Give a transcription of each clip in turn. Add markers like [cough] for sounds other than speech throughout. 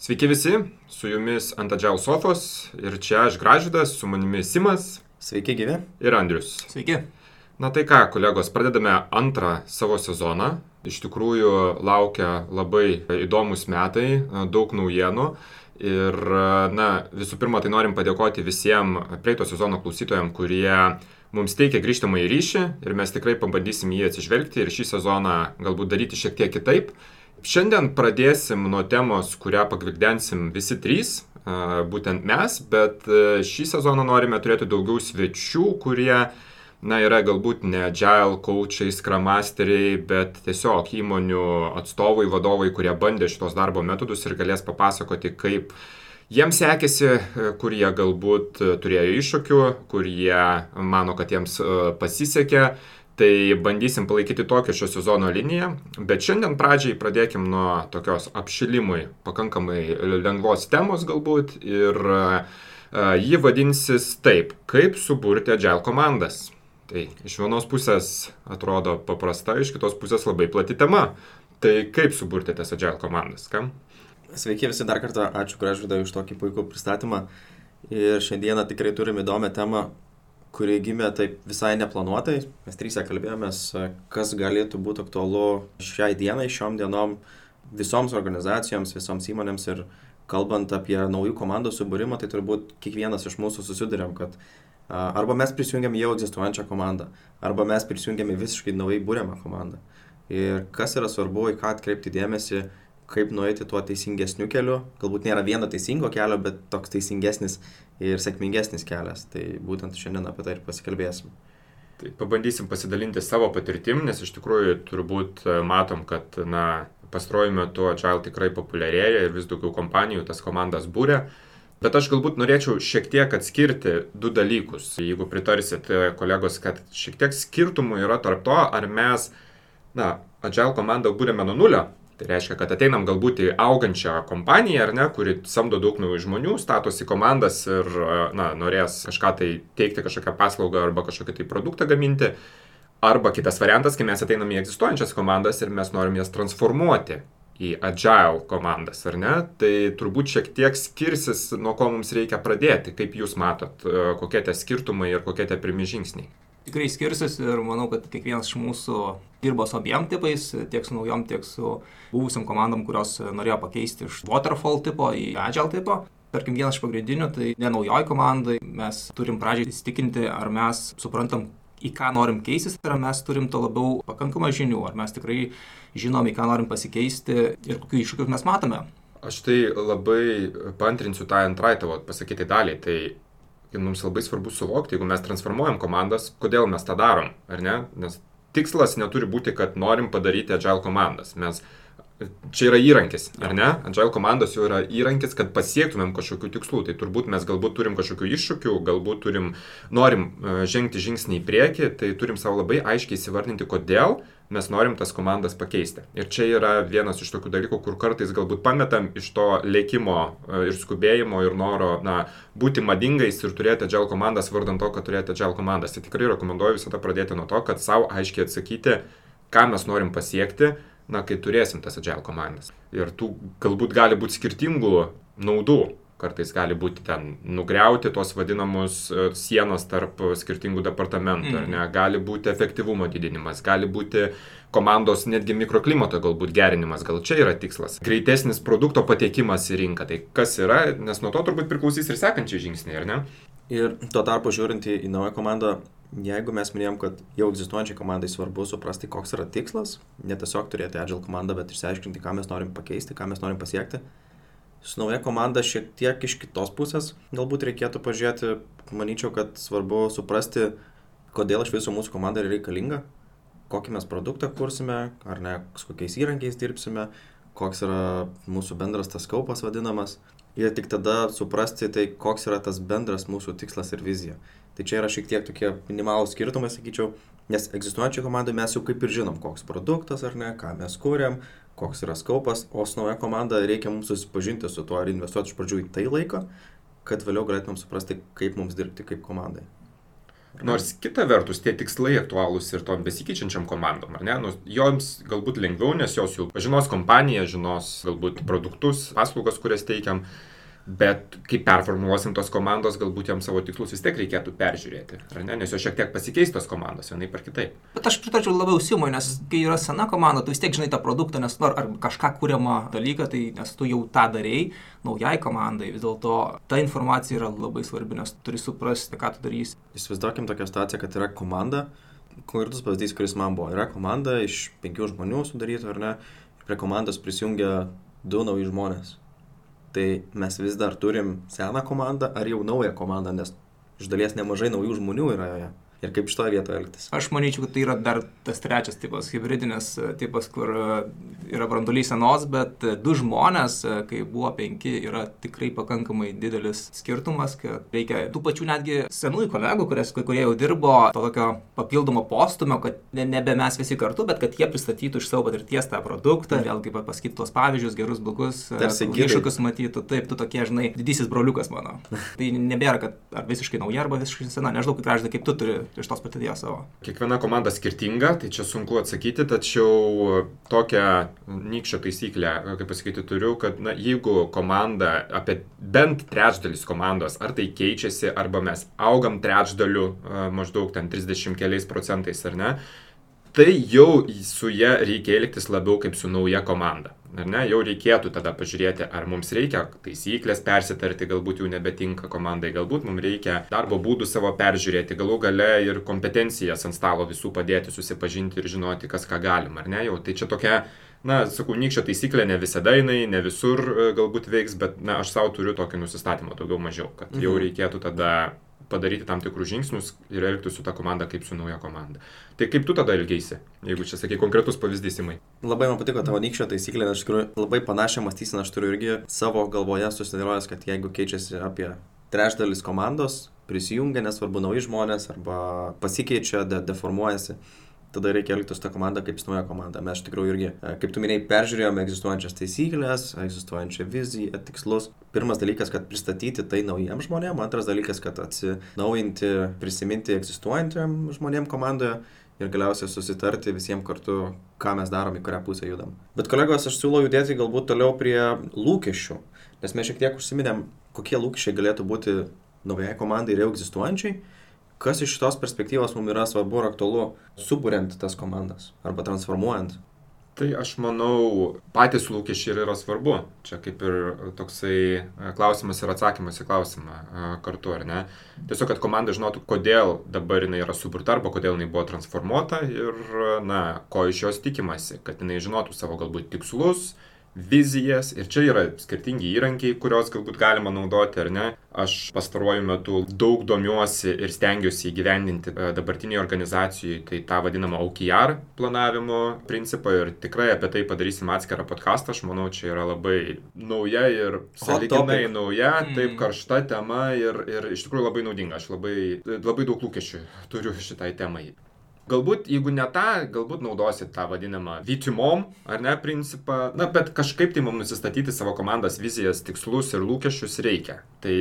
Sveiki visi, su jumis ant Adžiau sofos ir čia aš Gražydas, su manimi Simas. Sveiki, gyvi. Ir Andrius. Sveiki. Na tai ką, kolegos, pradedame antrą savo sezoną. Iš tikrųjų laukia labai įdomus metai, daug naujienų. Ir, na, visų pirma, tai norim padėkoti visiems praeito sezono klausytojams, kurie mums teikia grįžtamą į ryšį ir mes tikrai pabandysim jį atsižvelgti ir šį sezoną galbūt daryti šiek tiek kitaip. Šiandien pradėsim nuo temos, kurią pagvildensim visi trys, būtent mes, bet šį sezoną norime turėti daugiau svečių, kurie, na, yra galbūt ne agile coachai, scrum masteriai, bet tiesiog įmonių atstovai, vadovai, kurie bandė šitos darbo metodus ir galės papasakoti, kaip jiems sekėsi, kur jie galbūt turėjo iššūkių, kur jie mano, kad jiems pasisekė Tai bandysim palaikyti tokią šio sezono liniją, bet šiandien pradžiai pradėkim nuo tokios apšilimui pakankamai lengvos temos galbūt ir uh, ji vadinsis taip, kaip suburti agile komandas. Tai iš vienos pusės atrodo paprasta, iš kitos pusės labai plati tema. Tai kaip suburti tas agile komandas, kam? Sveiki visi dar kartą, ačiū Gražvidai už tokį puikų pristatymą. Ir šiandieną tikrai turime įdomią temą, kuri gimė taip visai neplanuotai. Mes trysę kalbėjomės, kas galėtų būti aktualu šiai dienai, šiom dienom visoms organizacijoms, visoms įmonėms ir kalbant apie naujų komandų subūrimą, tai turbūt kiekvienas iš mūsų susidurėm, kad arba mes prisijungiam jau egzistuojančią komandą, arba mes prisijungiam į visiškai naujai būriamą komandą. Ir kas yra svarbu, į ką atkreipti dėmesį, kaip nueiti tuo teisingesniu keliu. Galbūt nėra vieno teisingo kelio, bet toks teisingesnis ir sėkmingesnis kelias. Tai būtent šiandien apie tai ir pasikalbėsim. Tai pabandysim pasidalinti savo patirtim, nes iš tikrųjų turbūt e, matom, kad na, pastaruoju metu Agile tikrai populiarėja ir vis daugiau kompanijų tas komandas būrė. Bet aš galbūt norėčiau šiek tiek atskirti du dalykus. Jeigu pritarsit e, kolegos, kad šiek tiek skirtumų yra tarp to, ar mes, na, Agile komandą būrėme nuo nulio, Tai reiškia, kad ateinam galbūt į augančią kompaniją, ar ne, kuri samdo daug naujų žmonių, statosi komandas ir na, norės kažką tai teikti, kažkokią paslaugą arba kažkokį tai produktą gaminti. Arba kitas variantas, kai mes ateinam į egzistuojančias komandas ir mes norim jas transformuoti į agile komandas, ar ne? Tai turbūt šiek tiek skirsis, nuo ko mums reikia pradėti, kaip jūs matot, kokie tie skirtumai ir kokie tie pirmi žingsniai tikrai skirsis ir manau, kad kiekvienas iš mūsų dirbo su abiem tipais, tiek su naujom, tiek su buvusiam komandom, kurios norėjo pakeisti iš waterfall tipo į agile tipo. Tarkim, vienas iš pagrindinių, tai ne naujoj komandai, mes turim pradžiai įsitikinti, ar mes suprantam, į ką norim keistis, ar mes turim to labiau pakankamą žinių, ar mes tikrai žinom, į ką norim pasikeisti ir kokių iššūkių mes matome. Aš tai labai pantrinsiu tą antrai tavo pasakyti dalį. Tai ir mums labai svarbu suvokti, jeigu mes transformuojam komandas, kodėl mes tą darom, ar ne? Nes tikslas neturi būti, kad norim padaryti agile komandas. Mes čia yra įrankis, ar ne? Agile komandos jau yra įrankis, kad pasiektumėm kažkokių tikslų. Tai turbūt mes galbūt turim kažkokių iššūkių, galbūt turim, norim e, žengti žingsnį į priekį, tai turim savo labai aiškiai įsivardinti, kodėl mes norim tas komandas pakeisti. Ir čia yra vienas iš tokių dalykų, kur kartais galbūt pametam iš to lėkimo e, ir skubėjimo ir noro na, būti madingais ir turėti agile komandas vardant to, kad turėti agile komandas. Tai tikrai rekomenduoju visada pradėti nuo to, kad savo aiškiai atsakyti, ką mes norim pasiekti, na, kai turėsim tas agile komandas. Ir tų galbūt gali būti skirtingų naudų kartais gali būti ten nugriauti tos vadinamus e, sienos tarp skirtingų departamentų, mm. ne, gali būti efektyvumo didinimas, gali būti komandos netgi mikroklimato galbūt gerinimas, gal čia yra tikslas. Greitesnis produkto patekimas į rinką, tai kas yra, nes nuo to turbūt priklausys ir sekančiai žingsniai, ar ne? Ir tuo tarpu žiūrint į, į naują komandą, jeigu mes minėjom, kad jau egzistuojančiai komandai svarbu suprasti, koks yra tikslas, ne tiesiog turėti agile komandą, bet išsiaiškinti, ką mes norim pakeisti, ką mes norim pasiekti, su nauja komanda šiek tiek iš kitos pusės galbūt reikėtų pažiūrėti, manyčiau, kad svarbu suprasti, kodėl iš viso mūsų komanda yra reikalinga, kokį mes produktą kursime, ar ne, su kokiais įrankiais dirbsime, koks yra mūsų bendras tas kaupas vadinamas. Ir tik tada suprasti, tai koks yra tas bendras mūsų tikslas ir vizija. Tai čia yra šiek tiek tokie minimalūs skirtumai, sakyčiau, nes egzistuojančiai komandai mes jau kaip ir žinom, koks produktas ar ne, ką mes kūrėm, koks yra skaupas, o su nauja komanda reikia mums susipažinti su tuo ir investuoti iš pradžių į tai laiką, kad vėliau galėtumėm suprasti, kaip mums dirbti kaip komandai. Nors kita vertus, tie tikslai aktualūs ir tom besikeičiančiam komandom, ar ne? Nu, joms galbūt lengviau, nes jos jau pažinos kompaniją, žinos galbūt produktus, paslaugas, kurias teikiam. Bet kai performuosim tos komandos, galbūt jam savo tikslus vis tiek reikėtų peržiūrėti, ar ne? Nes jos šiek tiek pasikeis tos komandos, vienai par kitaip. Bet aš pritarčiau labiau Simui, nes kai yra sena komanda, tu vis tiek žinai tą produktą, nes ar, ar kažką kūriamą dalyką, tai nes tu jau tą darėjai, naujai komandai vis dėlto ta informacija yra labai svarbi, nes turi suprasti, ką tu darysi. Įsivaizduokim tokią situaciją, kad yra komanda, konkretus pavyzdys, kuris man buvo, yra komanda iš penkių žmonių sudaryta, ar ne, ir prie komandos prisijungia du nauji žmonės tai mes vis dar turim seną komandą ar jau naują komandą, nes iš dalies nemažai naujų žmonių yra joje ir kaip šitoje vietoje elgtis. Aš manyčiau, kad tai yra dar tas trečias tipas, hybridinis e, tipas, kur e, yra brandulys senos, bet e, du žmonės, kai buvo penki, yra tikrai pakankamai didelis skirtumas, kad reikia tų pačių netgi senųjų kolegų, kurias, kurie jau dirbo, to tokio papildomo postumio, kad ne, nebe mes visi kartu, bet kad jie pristatytų iš savo patirties tą produktą, mm. vėlgi pasakytų tos pavyzdžius, gerus blogus, iššūkius matytų, taip, tu tokie, žinai, didysis broliukas mano. [laughs] tai nebėra, kad ar visiškai nauja, arba visiškai sena, nežinau, kaip kaip tu turi iš tos patirties savo? Kiekviena komanda skirtinga, tai čia sunku atsakyti, tačiau tokią nykščio taisyklę, kaip pasakyti, turiu, kad na, jeigu komanda, apie bent trečdalis komandos, ar tai keičiasi, arba mes augam trečdaliu, maždaug ten 30 keliais procentais ar ne, tai jau su ją reikia elgtis labiau kaip su nauja komanda. Ar ne, jau reikėtų tada pažiūrėti, ar mums reikia taisyklės persitarti, galbūt jau nebetinka komandai, galbūt mums reikia darbo būdų savo peržiūrėti, galų gale ir kompetencijas ant stalo visų padėti, susipažinti ir žinoti, kas ką galim, ar ne, jau tai čia tokia na, sakau, nykščio taisyklė ne visada jinai, ne visur e, galbūt veiks, bet, na, aš savo turiu tokį nusistatymą daugiau mažiau, kad jau mhm. reikėtų tada padaryti tam tikrus žingsnius ir elgtis su ta komanda kaip su nauja komanda. Tai kaip tu tada elgeisi, jeigu čia sakai konkretus pavyzdys įmai? Labai man patiko tavo nykščio taisyklė, nes iš tikrųjų labai panašią mąstyseną aš turiu irgi savo galvoje susidėliojęs, kad jeigu keičiasi apie trečdalis komandos, prisijungia, nesvarbu nauji žmonės arba pasikeičia, de deformuojasi, tada reikia elgtis su ta komanda kaip su nauja komanda. Mes iš tikrųjų irgi, e, kaip tu minėjai, peržiūrėjome egzistuojančias taisyklės, egzistuojančią viziją, tikslus. Pirmas dalykas, kad pristatyti tai naujiem žmonėm, antras dalykas, kad atsinaujinti, prisiminti egzistuojantiem žmonėm komandoje ir galiausiai susitarti visiems kartu, ką mes darom, į kurią pusę judam. Bet kolegos, aš siūlau judėti galbūt toliau prie lūkesčių, nes mes šiek tiek užsiminėm, kokie lūkesčiai galėtų būti naujai komandai ir jau egzistuojančiai kas iš šitos perspektyvos mums yra svarbu ir aktualu, suburiant tas komandas arba transformuojant? Tai aš manau, patys lūkesčiai yra svarbu. Čia kaip ir toksai e, klausimas ir atsakymas į klausimą e, kartu, ar ne? Tiesiog, kad komanda žinotų, kodėl dabar jinai yra suburta arba kodėl jinai buvo transformuota ir, na, ko iš jos tikimasi, kad jinai žinotų savo galbūt tikslus, vizijas ir čia yra skirtingi įrankiai, kuriuos galbūt galima naudoti ar ne. Aš pastaruoju metu daug domiuosi ir stengiuosi įgyvendinti e, dabartiniai organizacijai, tai tą vadinamą OKR planavimo principą ir tikrai apie tai padarysim atskirą podcastą, aš manau, čia yra labai nauja ir saliginai nauja, mm. taip karšta tema ir, ir iš tikrųjų labai naudinga, aš labai, labai daug lūkesčių turiu šitai temai. Galbūt, jeigu ne tą, galbūt naudosit tą vadinamą vytimom, ar ne, principą, na, bet kažkaip tai mums nusistatyti savo komandos vizijas, tikslus ir lūkesčius reikia. Tai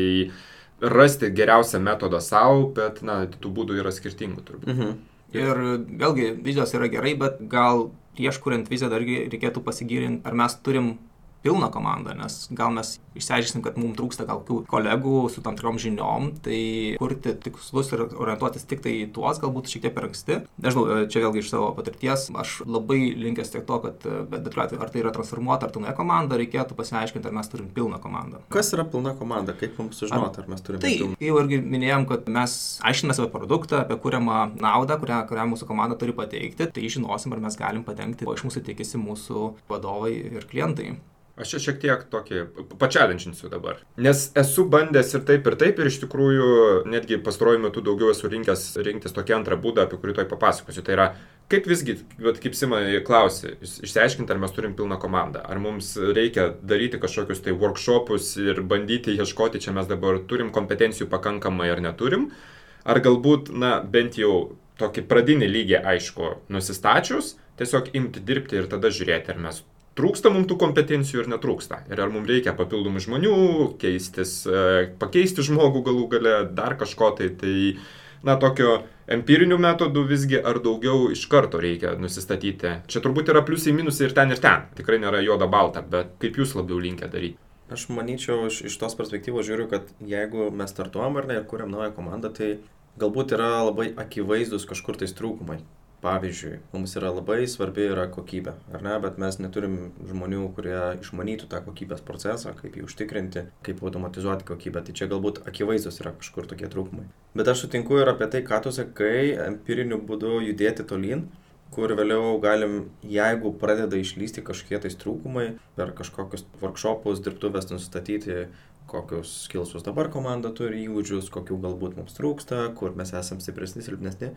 rasti geriausią metodą savo, bet, na, tų būdų yra skirtingų turbūt. Mhm. Ir vėlgi, vizijos yra gerai, bet gal prieš kuriant viziją dar reikėtų pasigirinti, ar mes turim pilną komandą, nes gal mes išsiaiškinsim, kad mums trūksta gal kolegų su tam tikrom žiniom, tai kurti tikslus ir orientuotis tik tai tuos galbūt šiek tiek per anksti. Nežinau, čia vėlgi iš savo patirties, aš labai linkęs tiek to, kad bet bet atveju, ar tai yra transformuota, ar tai nauja komanda, reikėtų pasiaiškinti, ar mes turim pilną komandą. Kas yra pilna komanda, kaip mums sužinoti, ar, ar mes turime tai, pilną? Tai jau irgi minėjom, kad mes aiškiname savo produktą, apie kuriamą naudą, kurią, kurią mūsų komanda turi pateikti, tai žinosim, ar mes galim padengti, ko iš mūsų tikisi mūsų vadovai ir klientai. Aš čia šiek tiek tokį pačialinčinsiu dabar. Nes esu bandęs ir taip, ir taip, ir iš tikrųjų netgi pastaruoju metu daugiau esu rinkęs rinktis tokį antrą būdą, apie kurį toj papasakosiu. Tai yra, kaip visgi, bet kaip Sima klausė, išsiaiškinti, ar mes turim pilną komandą. Ar mums reikia daryti kažkokius tai workshopus ir bandyti ieškoti, čia mes dabar turim kompetencijų pakankamai ar neturim. Ar galbūt, na, bent jau tokį pradinį lygį, aišku, nusistačius, tiesiog imti dirbti ir tada žiūrėti, ar mes trūksta mums tų kompetencijų ir netrūksta. Ir ar mums reikia papildomų žmonių, keistis, e, pakeisti žmogų galų gale, dar kažko tai. Tai na, tokio empirinių metodų visgi, ar daugiau iš karto reikia nusistatyti? Čia turbūt yra pliusai, minusai ir ten ir ten. Tikrai nėra juoda balta, bet kaip jūs labiau linkę daryti? Aš manyčiau, iš, iš tos perspektyvos žiūriu, kad jeigu mes startuojam ar ne ir kuriam naują komandą, tai galbūt yra labai akivaizdus kažkur tais trūkumai. Pavyzdžiui, mums yra labai svarbi yra kokybė, ar ne, bet mes neturim žmonių, kurie išmanytų tą kokybės procesą, kaip jį užtikrinti, kaip automatizuoti kokybę. Tai čia galbūt akivaizdus yra kažkur tokie trūkumai. Bet aš sutinku ir apie tai, ką tu sakai, empiriniu būdu judėti tolyn kur vėliau galim, jeigu pradeda išlysti kažkokie tais trūkumai, per kažkokius workshopus, dirbtuvės nustatyti, kokius skilsus dabar komanda turi įgūdžius, kokių galbūt mums trūksta, kur mes esame stipresni, silpnesni.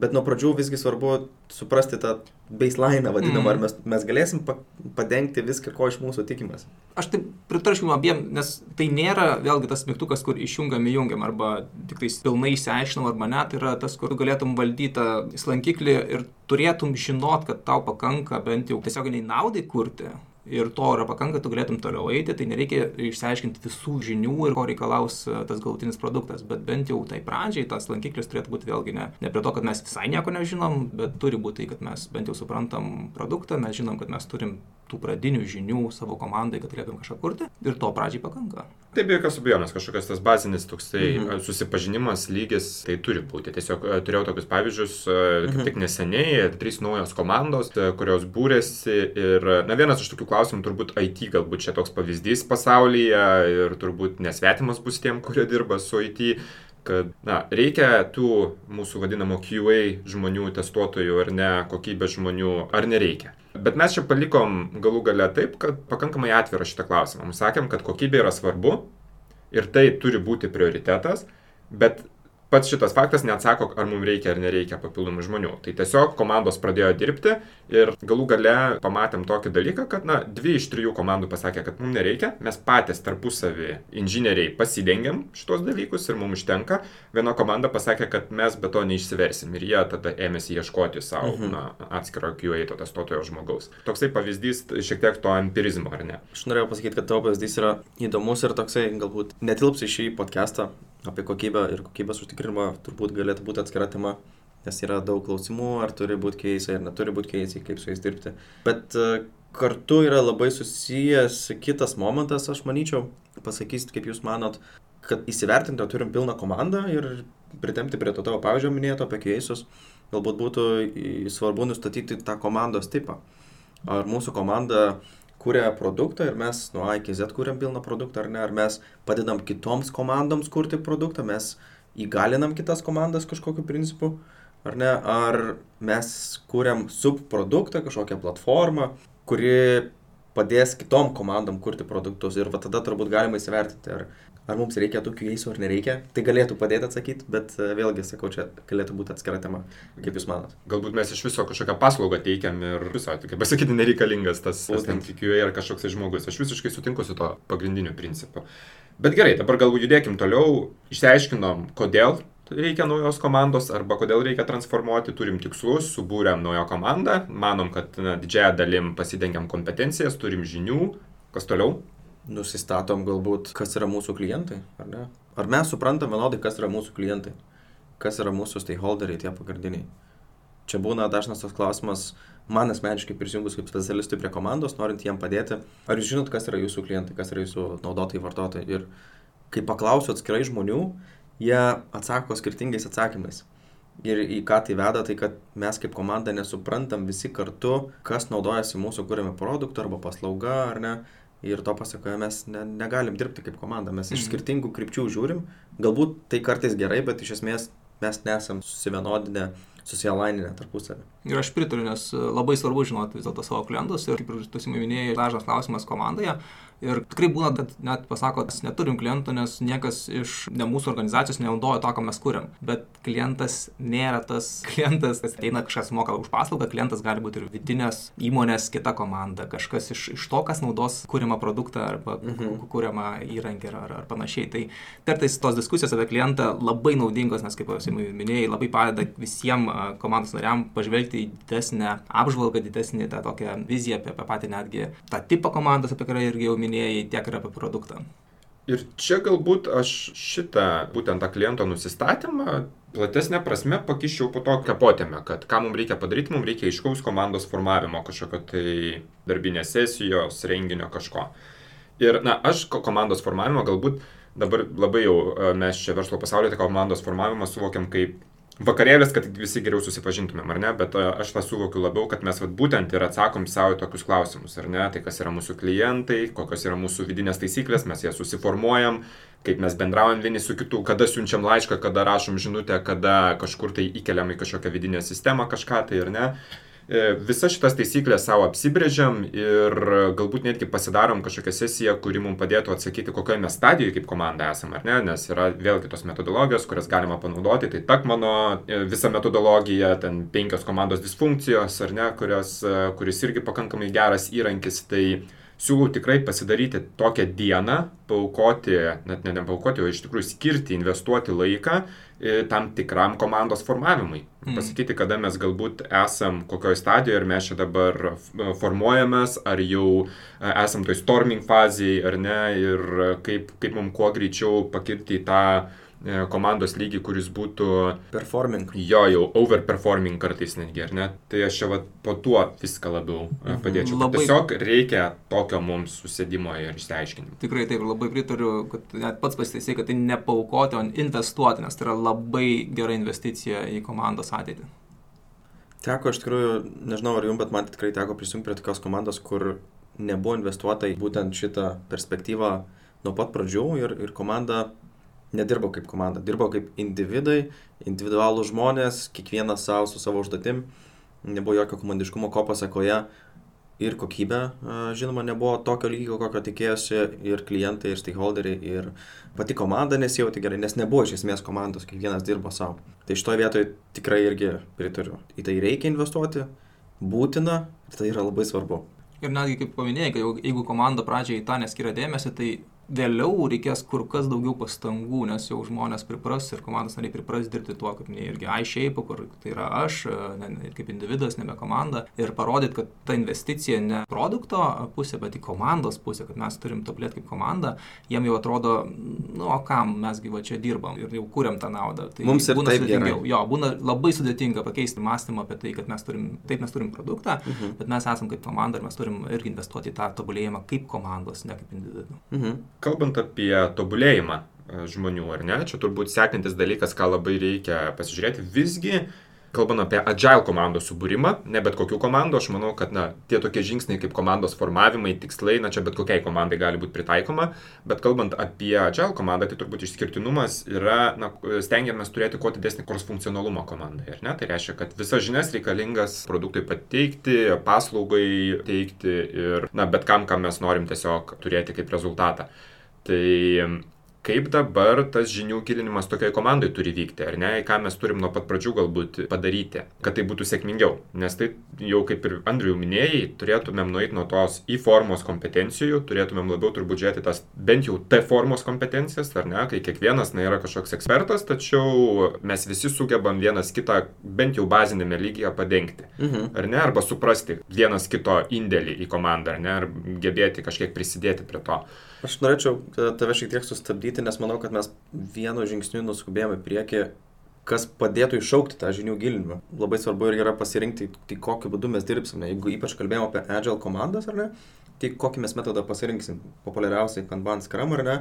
Bet nuo pradžių visgi svarbu suprasti tą baseline vadinamą, mm. ar mes, mes galėsim pa, padengti viską, ko iš mūsų tikimės. Aš taip pritarčiau abiem, nes tai nėra vėlgi tas mygtukas, kur išjungiam, įjungiam, arba tik tai pilnai išsiaiškinam, arba ne, tai yra tas, kur galėtum valdyti slankiklį ir turėtum žinot, kad tau pakanka bent jau tiesioginiai naudai kurti ir to yra pakanka, tu galėtum toliau eiti, tai nereikia išsiaiškinti visų žinių ir ko reikalaus e, tas galutinis produktas, bet bent jau tai pradžiai tas lankiklis turėtų būti vėlgi ne, ne prie to, kad mes visai nieko nežinom, bet turi būti tai, kad mes bent jau suprantam produktą, mes žinom, kad mes turim tų pradinių žinių savo komandai, kad galėtum kažką kurti ir to pradžiai pakanka. Taip, be jokios abejonės, kažkokios tas bazinis toksai mhm. susipažinimas lygis tai turi būti. Tiesiog e, turėjau tokius pavyzdžius, kaip mhm. tik neseniai, trys naujos komandos, kurios būrėsi ir, na, vienas iš tokių klausimų turbūt IT galbūt čia toks pavyzdys pasaulyje ir turbūt nesvetimas bus tiem, kurie dirba su IT kad na, reikia tų mūsų vadinamo QA žmonių, testuotojų ar ne, kokybės žmonių, ar nereikia. Bet mes čia palikom galų gale taip, kad pakankamai atvirą šitą klausimą. Mums sakėm, kad kokybė yra svarbu ir tai turi būti prioritetas, bet pats šitas faktas neatsako, ar mums reikia ar nereikia papildomų žmonių. Tai tiesiog komandos pradėjo dirbti ir galų gale pamatėm tokį dalyką, kad na, dvi iš trijų komandų pasakė, kad mums nereikia, mes patys tarpusavį inžinieriai pasidengiam šitos dalykus ir mums užtenka. Viena komanda pasakė, kad mes be to neišsiversim ir jie tada ėmėsi ieškoti savo mhm. na, atskiro QA to testuotojo žmogaus. Toksai pavyzdys šiek tiek to empirizmo, ar ne? Aš norėjau pasakyti, kad tavo pavyzdys yra įdomus ir toksai galbūt netilps į šį podcastą, apie kokybę ir kokybės užtikrinimą turbūt galėtų būti atskira tema, nes yra daug klausimų, ar turi būti keisai, ar neturi būti keisai, kaip su jais dirbti. Bet e, kartu yra labai susijęs kitas momentas, aš manyčiau, pasakysit, kaip jūs manot, kad įsivertinti, turim pilną komandą ir pritemti prie to tavo pavyzdžio minėto apie keisus, galbūt būtų svarbu nustatyti tą komandos tipą. Ar mūsų komanda kuria produktą ir mes nuo A iki Z kuriam pilną produktą ar ne, ar mes padedam kitoms komandoms kurti produktą, mes įgalinam kitas komandas kažkokiu principu, ar ne, ar mes kuriam subproduktą, kažkokią platformą, kuri padės kitom komandom kurti produktus. Ir va tada turbūt galima įsivertinti, ar Ar mums reikia tokių eisų ar nereikia, tai galėtų padėti atsakyti, bet e, vėlgi, sakau, čia galėtų būti atskira tema. Kaip Jūs manot? Galbūt mes iš viso kažkokią paslaugą teikiam ir viso, kaip pasakyti, nereikalingas tas SMTQA ar kažkoks tai žmogus. Aš visiškai sutinku su to pagrindiniu principu. Bet gerai, dabar galbūt judėkim toliau, išsiaiškinom, kodėl reikia naujos komandos arba kodėl reikia transformuoti, turim tikslus, subūrėm naują komandą, manom, kad na, didžiąją dalim pasidengiam kompetencijas, turim žinių, kas toliau? Nusistatom galbūt, kas yra mūsų klientai, ar ne? Ar mes suprantam vienodai, kas yra mūsų klientai, kas yra mūsų stakeholderiai, tie pagrindiniai. Čia būna dažnas tas klausimas, man asmeniškai prisijungus kaip specialistui prie komandos, norint jiem padėti, ar jūs žinot, kas yra jūsų klientai, kas yra jūsų naudotojai, vartotojai. Ir kai paklausiu atskirai žmonių, jie atsako skirtingais atsakymais. Ir į ką tai veda, tai kad mes kaip komanda nesuprantam visi kartu, kas naudojasi mūsų kūrėme produktą arba paslauga ar ne ir to pasakoje mes ne, negalim dirbti kaip komanda, mes iš mhm. skirtingų krypčių žiūrim, galbūt tai kartais gerai, bet iš esmės mes nesam susivienodinę, susialaininę tarpusavį. Ir aš pritariu, nes labai svarbu žinoti vis dėlto savo klientus ir kaip ir tu minėjai, dažnas klausimas komandoje, Ir tikrai būna, kad net pasako, mes neturim klientų, nes niekas iš ne mūsų organizacijos nenaudoja to, ką mes kuriam. Bet klientas nėra tas [laughs] klientas, kas ateina kažkas moka už paslaugą, klientas gali būti ir vidinės įmonės kita komanda, kažkas iš, iš to, kas naudos kūrimą produktą arba mhm. kūrimą įrankį ar, ar panašiai. Tai kartais tos diskusijos apie klientą labai naudingos, nes kaip jau minėjai, labai padeda visiems komandos nariam pažvelgti į didesnę apžvalgą, didesnį tą tokią viziją apie, apie patį netgi tą tipą komandos, apie kurią irgi jau minėjai, tiek ir apie produktą. Ir čia galbūt aš šitą, būtent tą kliento nusistatymą, platesnė prasme pakiščiau po to kapotėme, kad ką mums reikia padaryti, mums reikia aiškaus komandos formavimo, kažkokio tai darbinės sesijos, renginio kažko. Ir, na, aš komandos formavimo galbūt dabar labai jau e, mes čia verslo pasaulyje tą komandos formavimą suvokiam kaip vakarėlis, kad visi geriau susipažintumėm, ar ne, bet e, aš tą suvokiu labiau, kad mes vat, būtent ir atsakom savo tokius klausimus, ar ne, tai kas yra mūsų klientai, kokios yra mūsų vidinės taisyklės, mes jas susiformuojam, kaip mes bendraujam vieni su kitu, kada siunčiam laišką, kada rašom žinutę, kada kažkur tai įkeliam į kažkokią vidinę sistemą kažką tai, ar ne. E, visas šitas taisyklės savo apsibrėžiam ir galbūt netgi pasidarom kažkokią sesiją, kuri mums padėtų atsakyti, kokioje mes stadijoje kaip komanda esame, ar ne, nes yra vėlgi tos metodologijos, kurias galima panaudoti, tai tak mano e, visa metodologija, ten penkios komandos disfunkcijos, ar ne, kurios, e, kuris irgi pakankamai geras įrankis, tai siūlau tikrai pasidaryti tokią dieną, paukoti, net ne nepaukoti, o iš tikrųjų skirti, investuoti laiką e, tam tikram komandos formavimui. Mm. Pasakyti, kada mes galbūt esam kokioje stadijoje, ar mes čia dabar formuojamės, ar jau e, esam toj storming fazėje, ar ne, ir kaip, kaip mums kuo greičiau pakirti į tą E, komandos lygį, kuris būtų... Performing. Jo, jau overperforming kartais netgi, ar ne? Tai aš čia va, po tuo viską labiau mhm. padėčiau. Labai... Tiesiog reikia tokio mums susėdimo ir išsiaiškinimo. Tikrai taip, labai pritariu, kad net pats pasitaisai, kad tai nepaukoti, o investuoti, nes tai yra labai gera investicija į komandos ateitį. Teko, iš tikrųjų, nežinau ar jums, bet man tikrai teko prisijungti prie tokios komandos, kur nebuvo investuota į būtent šitą perspektyvą nuo pat pradžių ir, ir komanda nedirbau kaip komanda, dirbau kaip individai, individualų žmonės, kiekvienas savo su savo užduotim, nebuvo jokio komandiškumo, ko pasakoje ir kokybė, žinoma, nebuvo tokio lygio, kokio tikėjosi ir klientai, ir stakeholderiai, ir pati komanda nesijauti gerai, nes nebuvo iš esmės komandos, kiekvienas dirbo savo. Tai šitoje vietoje tikrai irgi pritariu. Į tai reikia investuoti, būtina tai yra labai svarbu. Ir netgi kaip paminėjai, jeigu komanda pradžiai į tą neskiria dėmesį, tai vėliau reikės kur kas daugiau pastangų, nes jau žmonės pripras ir komandos nariai pripras dirbti tuo, kaip ne irgi iShape, kur tai yra aš, ne, ne, kaip individas, nebe komanda. Ir parodyti, kad ta investicija ne produkto pusė, bet į komandos pusę, kad mes turim tobulėti kaip komanda, jiem jau atrodo, nu, o kam mesgi va čia dirbam ir jau kuriam tą naudą. Tai Mums ir būna sudėtingiau. Jo, būna labai sudėtinga pakeisti mąstymą apie tai, kad mes turim, taip mes turim produktą, mhm. bet mes esam kaip komanda ir mes turim irgi investuoti į tą tobulėjimą kaip komandos, ne kaip individų. Mhm. Kalbant apie tobulėjimą e, žmonių, ar ne, čia turbūt sekantis dalykas, ką labai reikia pasižiūrėti, visgi kalbant apie agile komandos subūrimą, ne bet kokių komandų, aš manau, kad na, tie tokie žingsniai kaip komandos formavimai, tikslai, na čia bet kokiai komandai gali būti pritaikoma, bet kalbant apie agile komandą, tai turbūt išskirtinumas yra, na, stengiamės turėti kuo didesnį kors funkcionalumą komandai, ar ne? Tai reiškia, kad visas žinias reikalingas produktui pateikti, paslaugai teikti ir, na, bet kam, kam mes norim tiesiog turėti kaip rezultatą. Tai kaip dabar tas žinių gilinimas tokiai komandai turi vykti, ar ne, ką mes turim nuo pat pradžių galbūt padaryti, kad tai būtų sėkmingiau. Nes tai jau kaip ir Andriu minėjai, turėtumėm nueiti nuo tos į formos kompetencijų, turėtumėm labiau turbūt žiūrėti tas bent jau T formos kompetencijas, ar ne, kai kiekvienas na, yra kažkoks ekspertas, tačiau mes visi sugebam vienas kitą bent jau bazinėme lygyje padengti. Mhm. Ar ne, arba suprasti vienas kito indėlį į komandą, ar ne, ar gebėti kažkiek prisidėti prie to. Aš norėčiau tave šiek tiek sustabdyti, nes manau, kad mes vienu žingsniu nuskubėjome prieki, kas padėtų iššaukti tą žinių gilinimą. Labai svarbu ir yra pasirinkti, tai kokiu būdu mes dirbsime. Jeigu ypač kalbėjome apie Agile komandas, ar ne, tai kokį mes metodą pasirinksim. Populiariausiai Kanban Scrum, ar ne.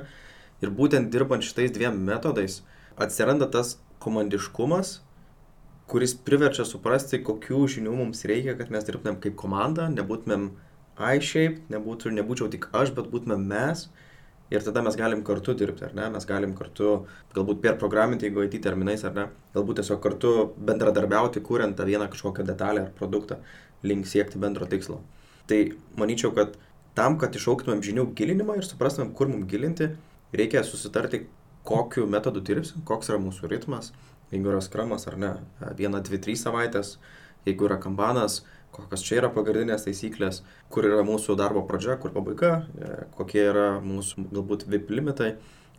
Ir būtent dirbant šitais dviem metodais atsiranda tas komandiškumas, kuris priverčia suprasti, kokių žinių mums reikia, kad mes dirbtumėm kaip komanda, nebūtumėm iShape, nebūtų, nebūčiau tik aš, bet būtume mes. Ir tada mes galim kartu dirbti, ar ne? Mes galim kartu, galbūt per programinti, jeigu IT terminais, ar ne? Galbūt tiesiog kartu bendradarbiauti, kuriant tą vieną kažkokią detalę ar produktą, link siekti bendro tikslo. Tai manyčiau, kad tam, kad išauktumėm žinių gilinimą ir suprastumėm, kur mums gilinti, reikia susitarti, kokiu metodu dirbsim, koks yra mūsų ritmas, jeigu yra skramas ar ne, viena, dvi, trys savaitės, jeigu yra kambanas, kokios čia yra pagrindinės taisyklės, kur yra mūsų darbo pradžia, kur pabaiga, e, kokie yra mūsų galbūt VIP limitai,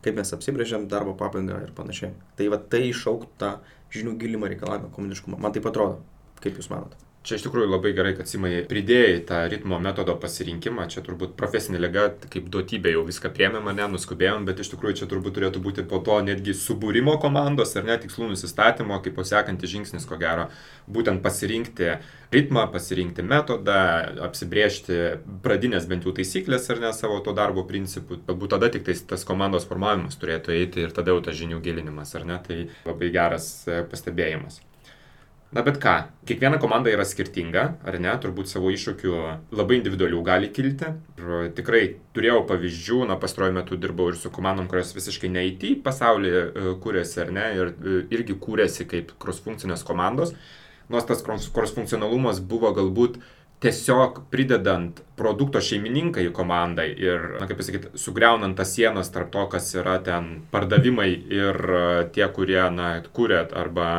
kaip mes apsibrėžiam darbo pabaigą ir panašiai. Tai va tai išauktų tą žinių gilimą reikalavimą komuniškumą. Man tai atrodo. Kaip Jūs manote? Čia iš tikrųjų labai gerai, kad Simai pridėjai tą ritmo metodo pasirinkimą. Čia turbūt profesinė lyga, kaip duotybė jau viską priemė mane, nuskubėjom, bet iš tikrųjų čia turbūt turėtų būti po to netgi subūrimo komandos ar net tikslų nusistatymo, kaip pasekantis žingsnis, ko gero, būtent pasirinkti ritmą, pasirinkti metodą, apsibriežti pradinės bent jau taisyklės ar ne savo to darbo principų. Galbūt tada tik tas komandos formavimas turėtų eiti ir tada jau tas žinių gilinimas, ar ne? Tai labai geras pastebėjimas. Na bet ką, kiekviena komanda yra skirtinga, ar ne, turbūt savo iššūkių labai individualių gali kilti. Ir tikrai turėjau pavyzdžių, na pastaruoju metu dirbau ir su komandom, kurios visiškai ne IT pasaulyje e, kūrėsi, ar ne, ir e, irgi kūrėsi kaip cross-funkcinės komandos. Nors tas cross-funkcionalumas buvo galbūt tiesiog pridedant produkto šeimininką į komandą ir, na kaip pasakyti, sugriaunant tas sienas tarp to, kas yra ten pardavimai ir e, tie, kurie, na, kūrėt arba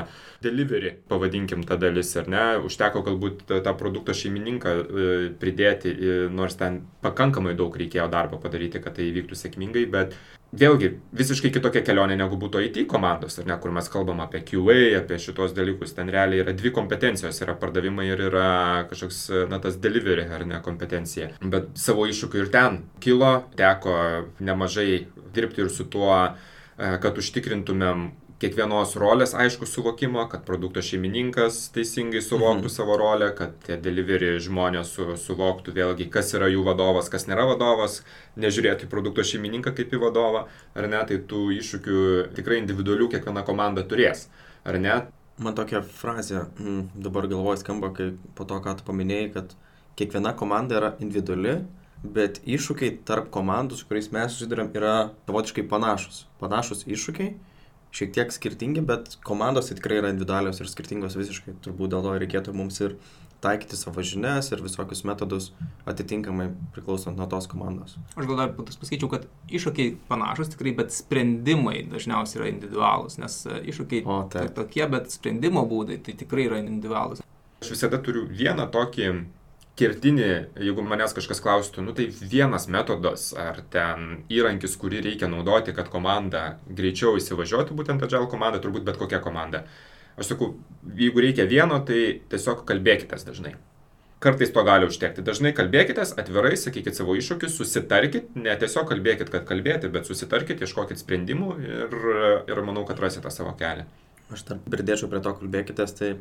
delivery, pavadinkim tą dalis, ar ne, užteko galbūt tą produkto šeimininką e, pridėti, nors ten pakankamai daug reikėjo darbo padaryti, kad tai įvyktų sėkmingai, bet vėlgi visiškai kitokia kelionė negu būtų IT komandos, ar ne, kur mes kalbam apie QA, apie šitos dalykus. Ten realiai yra dvi kompetencijos, yra pardavimai ir yra kažkoks, na, tas delivery, ar ne, kompetencija. Bet savo iššūkių ir ten kilo, teko nemažai dirbti ir su tuo, e, kad užtikrintumėm kiekvienos rolės aišku suvokimo, kad produkto šeimininkas teisingai suvoktų mhm. savo rolę, kad tie delivery žmonės su, suvoktų vėlgi, kas yra jų vadovas, kas nėra vadovas, nežiūrėtų į produkto šeimininką kaip į vadovą, ar ne, tai tų iššūkių tikrai individualių kiekviena komanda turės, ar ne? Man tokia frazė mm, dabar galvoje skamba, kai po to, ką tu paminėjai, kad kiekviena komanda yra individuali, bet iššūkiai tarp komandų, su kuriais mes susidurėm, yra savotiškai panašus. Panašus iššūkiai šiek tiek skirtingi, bet komandos tikrai yra individualios ir skirtingos visiškai. Turbūt dėl to reikėtų mums ir taikyti savo žinias ir visokius metodus atitinkamai priklausant nuo tos komandos. Aš gal dar pasakyčiau, kad iššūkiai panašus tikrai, bet sprendimai dažniausiai yra individualūs, nes e, iššūkiai o, tokie, bet sprendimo būdai tai tikrai yra individualūs. Aš visada turiu vieną tokį kertinį, jeigu manęs kažkas klaustų, nu tai vienas metodas ar ten įrankis, kurį reikia naudoti, kad komanda greičiau įsivažiuotų, būtent agile komanda, turbūt bet kokia komanda. Aš sakau, jeigu reikia vieno, tai tiesiog kalbėkite dažnai. Kartais to gali užtekti. Dažnai kalbėkite atvirai, sakykit savo iššūkius, susitarkit, ne tiesiog kalbėkit, kad kalbėti, bet susitarkit, ieškokit sprendimų ir, ir manau, kad rasite savo kelią. Aš dar pridėčiau prie to kalbėkite, tai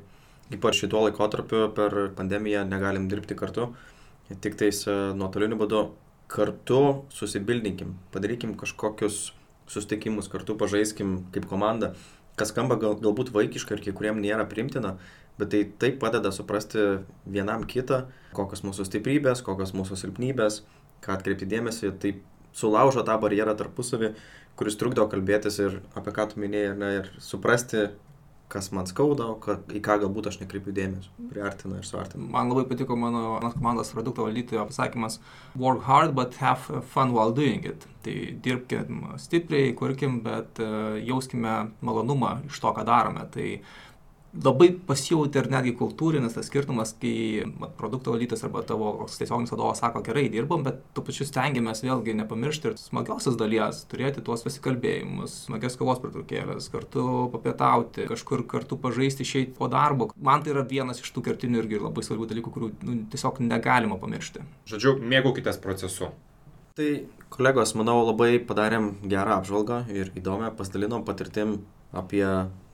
ypač šituo laikotarpiu per pandemiją negalim dirbti kartu, tik tais e, nuotoliniu būdu kartu susibildinkim, padarykim kažkokius susitikimus, kartu pažaiskim kaip komanda, kas skamba gal, galbūt vaikiškai ir kai kuriem nėra primtina, bet tai taip padeda suprasti vienam kitą, kokios mūsų stiprybės, kokios mūsų silpnybės, ką atkreipti dėmesį, tai sulaužo tą barjerą tarpusavį, kuris trukdo kalbėtis ir apie ką tu minėjai, ne, ir suprasti kas man skauda, ką, į ką galbūt aš nekreipiu dėmesio, priartina ir suartina. Man labai patiko mano, komandos produkto valdytojo pasakymas work hard, but have fun while doing it. Tai dirbkim stipriai, kurkim, bet uh, jauskime malonumą iš to, ką darome. Tai labai pasijauti ir netgi kultūrinis tas skirtumas, kai mat, produkto valytas arba tavo tiesioginis vadovas sako, gerai dirbam, bet tu pačiu stengiamės vėlgi nepamiršti ir smagiausias dalies, turėti tuos pasikalbėjimus, smagias kavos pertraukėlės, kartu papietauti, kažkur kartu pažaisti išeiti po darbo. Man tai yra vienas iš tų kertinių irgi labai svarbių dalykų, kurių nu, tiesiog negalima pamiršti. Žodžiu, mėgaukitės procesu. Tai kolegos, manau, labai padarėm gerą apžvalgą ir įdomią, pasidalinom patirtim apie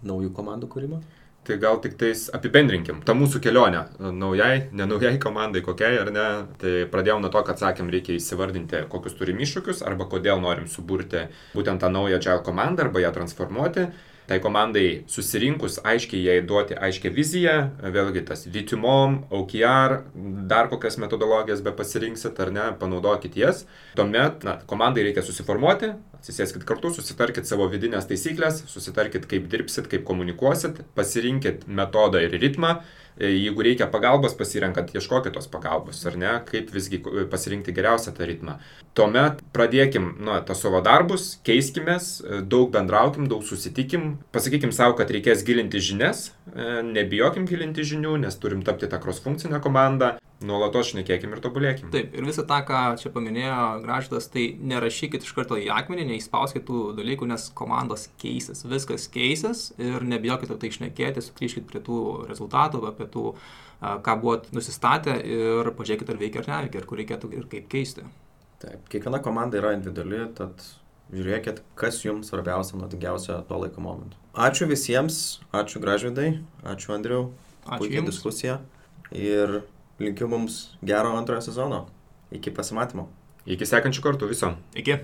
naujų komandų kūrimą. Tai gal tik tais apibendrinkim tą mūsų kelionę. Naujai, nenaujai komandai kokiai ar ne. Tai pradėjome nuo to, kad sakėm, reikia įsivardinti, kokius turim iššūkius arba kodėl norim suburti būtent tą naują Agile komandą arba ją transformuoti tai komandai susirinkus aiškiai jai duoti aiškę viziją, vėlgi tas VTMOM, OKR, dar kokias metodologijas be pasirinksit ar ne, panaudokit jas. Tuomet na, komandai reikia susiformuoti, atsisėskit kartu, susitarkit savo vidinės taisyklės, susitarkit, kaip dirbsit, kaip komunikuosit, pasirinkit metodą ir ritmą jeigu reikia pagalbos pasirenkant, ieškokit tos pagalbos, ar ne, kaip visgi pasirinkti geriausią tą ritmą. Tuomet pradėkim nuo to savo darbus, keiskimės, e, daug bendraukim, daug susitikim, pasakykim savo, kad reikės gilinti žinias, e, nebijokim gilinti žinių, nes turim tapti tą cross funkcinę komandą. Nuolatos šnekėkim ir tobulėkim. Taip, ir visą tą, ką čia paminėjo Graždas, tai nerašykit iš karto į akmenį, neįspauskit tų dalykų, nes komandos keisis, viskas keisis ir nebijokit tai išnekėti, sugrįžkit prie tų rezultatų, apie tų, ką buvot nusistatę ir pažiūrėkit, ar veikia ar neveikia, ir kur reikėtų ir kaip keisti. Taip, kiekviena komanda yra individuali, tad žiūrėkit, kas jums svarbiausia, naudingiausia tuo laiko momentu. Ačiū visiems, ačiū Gražvidai, ačiū Andriu, Ačiū puikia diskusija ir linkiu mums gero antrojo sezono. Iki pasimatymo. Iki sekančių kartų viso. Iki.